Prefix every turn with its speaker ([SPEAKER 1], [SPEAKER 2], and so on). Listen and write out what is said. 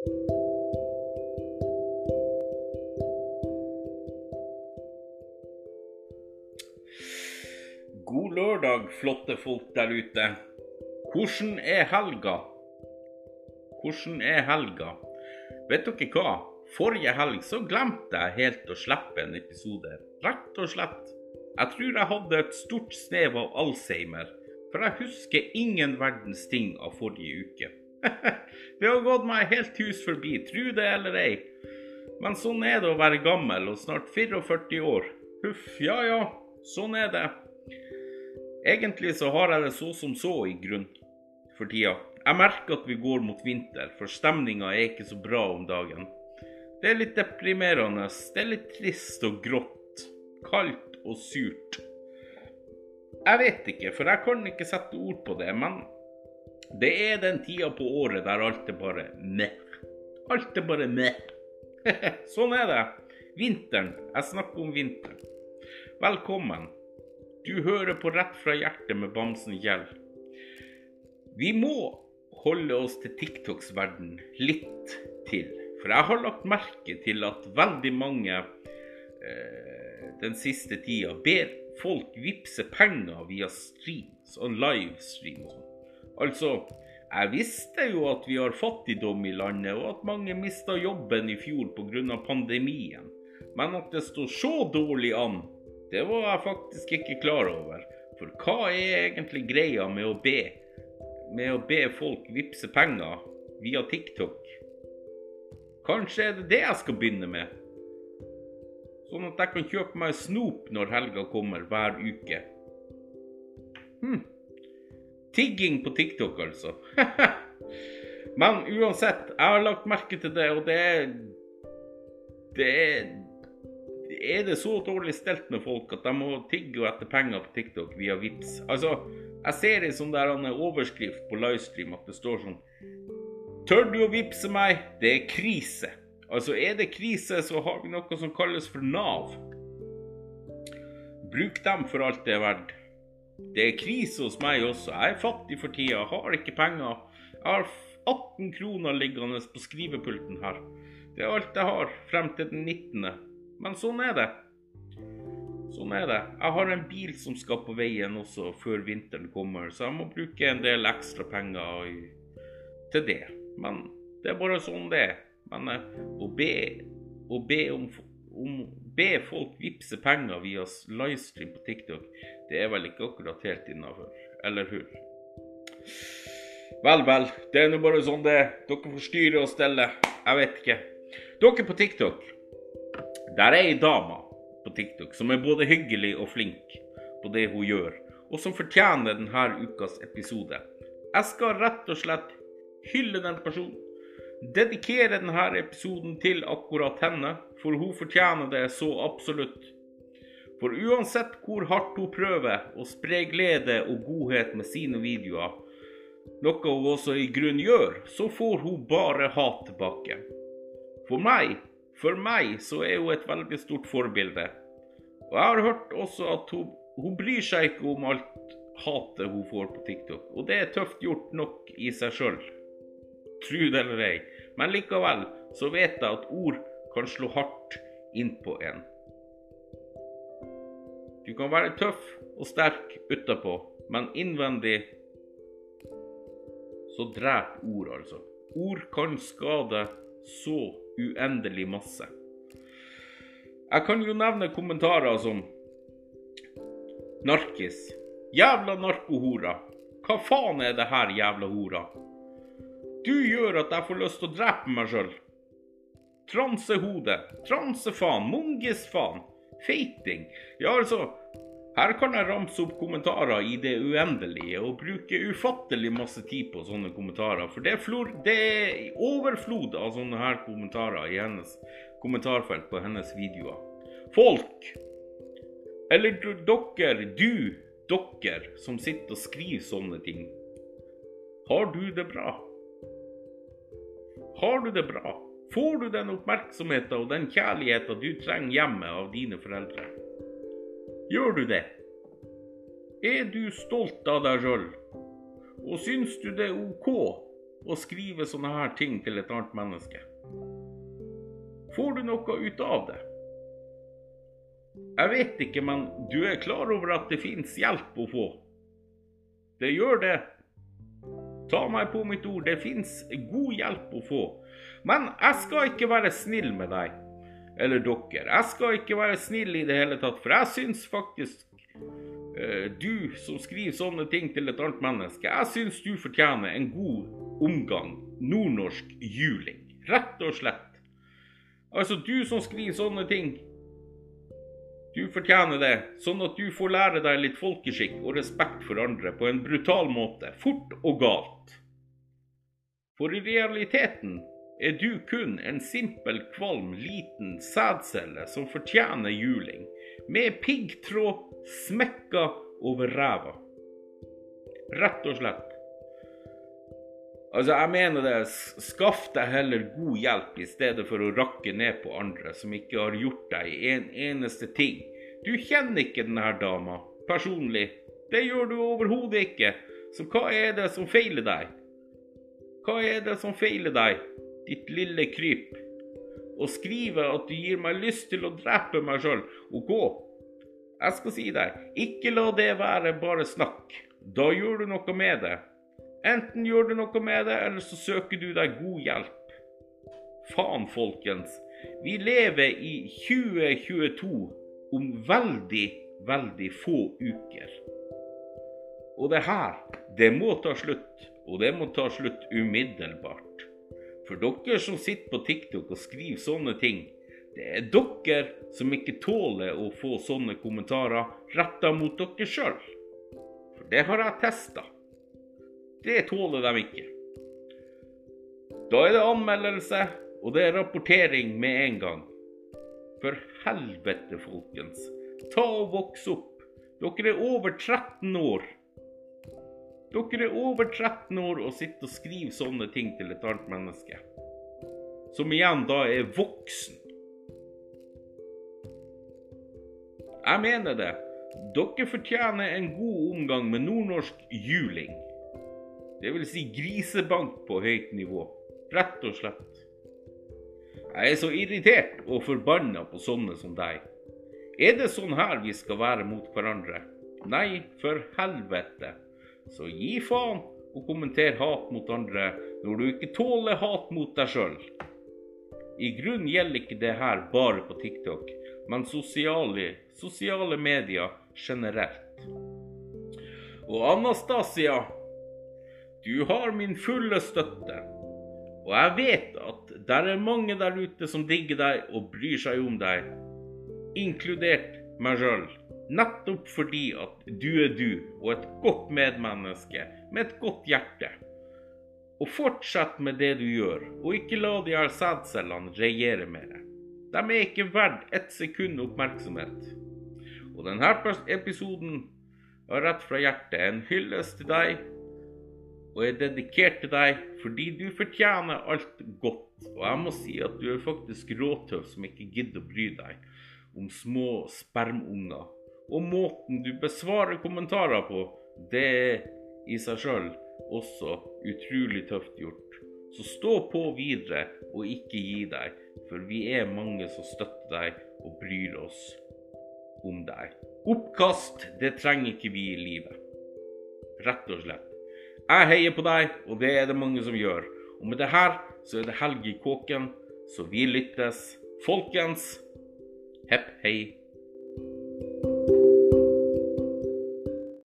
[SPEAKER 1] God lørdag, flotte folk der ute. Hvordan er helga? Hvordan er helga? Vet dere hva? Forrige helg så glemte jeg helt å slippe en episode. Rett og slett. Jeg tror jeg hadde et stort snev av alzheimer, for jeg husker ingen verdens ting av forrige uke. det har gått meg helt hus forbi, tru det eller ei. Men sånn er det å være gammel og snart 44 år. Huff, ja ja, sånn er det. Egentlig så har jeg det så som så i grunn for tida. Jeg merker at vi går mot vinter, for stemninga er ikke så bra om dagen. Det er litt deprimerende, det er litt trist og grått, kaldt og surt. Jeg vet ikke, for jeg kan ikke sette ord på det, men det er den tida på året der alt er bare meh. Alt er bare meh. sånn er det. Vinteren. Jeg snakker om vinteren. Velkommen. Du hører på Rett fra hjertet med Bamsen Gjell. Vi må holde oss til TikToks verden litt til. For jeg har lagt merke til at veldig mange eh, den siste tida ber folk vippse penger via streams og livestreams. Altså, jeg visste jo at vi har fattigdom i landet, og at mange mista jobben i fjor pga. pandemien. Men at det står så dårlig an, det var jeg faktisk ikke klar over. For hva er egentlig greia med å be, med å be folk vippse penger via TikTok? Kanskje er det det jeg skal begynne med? Sånn at jeg kan kjøpe meg snop når helga kommer hver uke. Hm. Tigging på TikTok, altså. Men uansett, jeg har lagt merke til det, og det er Det er er det så dårlig stelt med folk at de må tigge etter penger på TikTok via VIPS? Altså, jeg ser en sånn der overskrift på livestream at det står sånn Tør du å vippse meg? Det er krise. Altså, er det krise, så har vi noe som kalles for Nav. Bruk dem for alt det er verdt. Det er krise hos meg også. Jeg er fattig for tida, har ikke penger. Jeg har 18 kroner liggende på skrivepulten her. Det er alt jeg har frem til den 19. Men sånn er det. Sånn er det. Jeg har en bil som skal på veien også før vinteren kommer, så jeg må bruke en del ekstra penger til det. Men det er bare sånn det er. Men eh, å be, å be om, om be folk vippse penger via livestream på TikTok, det er vel ikke akkurat helt innafor. Eller hur? Vel, vel. Det er nå bare sånn det er. Dere får styre og stelle. Jeg vet ikke. Dere på TikTok. Der er ei dame på TikTok som er både hyggelig og flink på det hun gjør, og som fortjener denne ukas episode. Jeg skal rett og slett hylle den personen. Dedikere denne episoden til akkurat henne, for hun fortjener det så absolutt. For uansett hvor hardt hun prøver å spre glede og godhet med sine videoer, noe hun også i grunn gjør, så får hun bare hat tilbake. For meg for meg så er hun et veldig stort forbilde. Og jeg har hørt også at hun, hun bryr seg ikke om alt hatet hun får på TikTok. Og det er tøft gjort nok i seg sjøl. Tro det eller ei. Men likevel så vet jeg at ord kan slå hardt inn på en. Du kan være tøff og sterk utapå, men innvendig så dreper ord, altså. Ord kan skade så uendelig masse. Jeg kan jo nevne kommentarer som Narkis. Jævla narkohora. Hva faen er det her, jævla hora? Du gjør at jeg får lyst til å drepe meg sjøl. Transehode. Transefaen. Mungisfaen. Feiting. Ja, altså her kan jeg ramse opp kommentarer i det uendelige og bruke ufattelig masse tid på sånne kommentarer. For det er, flor, det er overflod av sånne her kommentarer i hennes kommentarfelt på hennes videoer. Folk, eller dere, du, dere som sitter og skriver sånne ting. Har du det bra? Har du det bra? Får du den oppmerksomheten og den kjærligheten du trenger hjemme av dine foreldre? Gjør du det? Er du stolt av deg sjøl? Og syns du det er OK å skrive sånne her ting til et annet menneske? Får du noe ut av det? Jeg vet ikke, men du er klar over at det fins hjelp å få? Det gjør det. Ta meg på mitt ord, det fins god hjelp å få. Men jeg skal ikke være snill med deg, eller dere. Jeg skal ikke være snill i det hele tatt, for jeg syns faktisk eh, du som skriver sånne ting til et annet menneske, jeg syns du fortjener en god omgang nordnorsk juling. Rett og slett. Altså, du som skriver sånne ting du fortjener det, sånn at du får lære deg litt folkeskikk og respekt for andre på en brutal måte, fort og galt. For i realiteten er du kun en simpel, kvalm, liten sædcelle som fortjener juling, med piggtråd smekka over ræva. Rett og slett. Altså, jeg mener det. Skaff deg heller god hjelp i stedet for å rakke ned på andre som ikke har gjort deg en eneste ting. Du kjenner ikke denne dama personlig. Det gjør du overhodet ikke. Så hva er det som feiler deg? Hva er det som feiler deg, ditt lille kryp? og skrive at du gir meg lyst til å drepe meg sjøl og gå. Jeg skal si deg, ikke la det være bare snakk. Da gjør du noe med det. Enten gjør du noe med det, eller så søker du deg god hjelp. Faen, folkens. Vi lever i 2022 om veldig, veldig få uker. Og det her, det må ta slutt. Og det må ta slutt umiddelbart. For dere som sitter på TikTok og skriver sånne ting, det er dere som ikke tåler å få sånne kommentarer retta mot dere sjøl. For det har jeg testa. Det tåler de ikke. Da er det anmeldelse, og det er rapportering med en gang. For helvete, folkens. Ta og voks opp. Dere er over 13 år. Dere er over 13 år og sitter og skriver sånne ting til et annet menneske. Som igjen da er voksen. Jeg mener det. Dere fortjener en god omgang med nordnorsk juling. Det vil si grisebank på høyt nivå. Rett og slett. Jeg er så irritert og forbanna på sånne som deg. Er det sånn her vi skal være mot hverandre? Nei, for helvete. Så gi faen og kommenter hat mot andre når du ikke tåler hat mot deg sjøl. I grunnen gjelder ikke det her bare på TikTok, men sosiale, sosiale medier generelt. Og Anastasia, du har min fulle støtte. Og jeg vet at det er mange der ute som digger deg og bryr seg om deg, inkludert meg sjøl. Nettopp fordi at du er du, og et godt medmenneske med et godt hjerte. Og fortsett med det du gjør, og ikke la de her sædcellene regjere med deg. De er ikke verdt ett sekund oppmerksomhet. Og denne episoden av Rett fra hjertet er en hyllest til deg og er dedikert til deg fordi du fortjener alt godt. Og jeg må si at du er faktisk råtøff som ikke gidder å bry deg om små spermunger. Og måten du besvarer kommentarer på, det er i seg sjøl også utrolig tøft gjort. Så stå på videre og ikke gi deg, for vi er mange som støtter deg og bryr oss om deg. Oppkast, det trenger ikke vi i livet. Rett og slett. Jeg heier på deg, og det er det mange som gjør. Og med det her så er det helg i kåken, så vi lyttes. Folkens, hepp hei.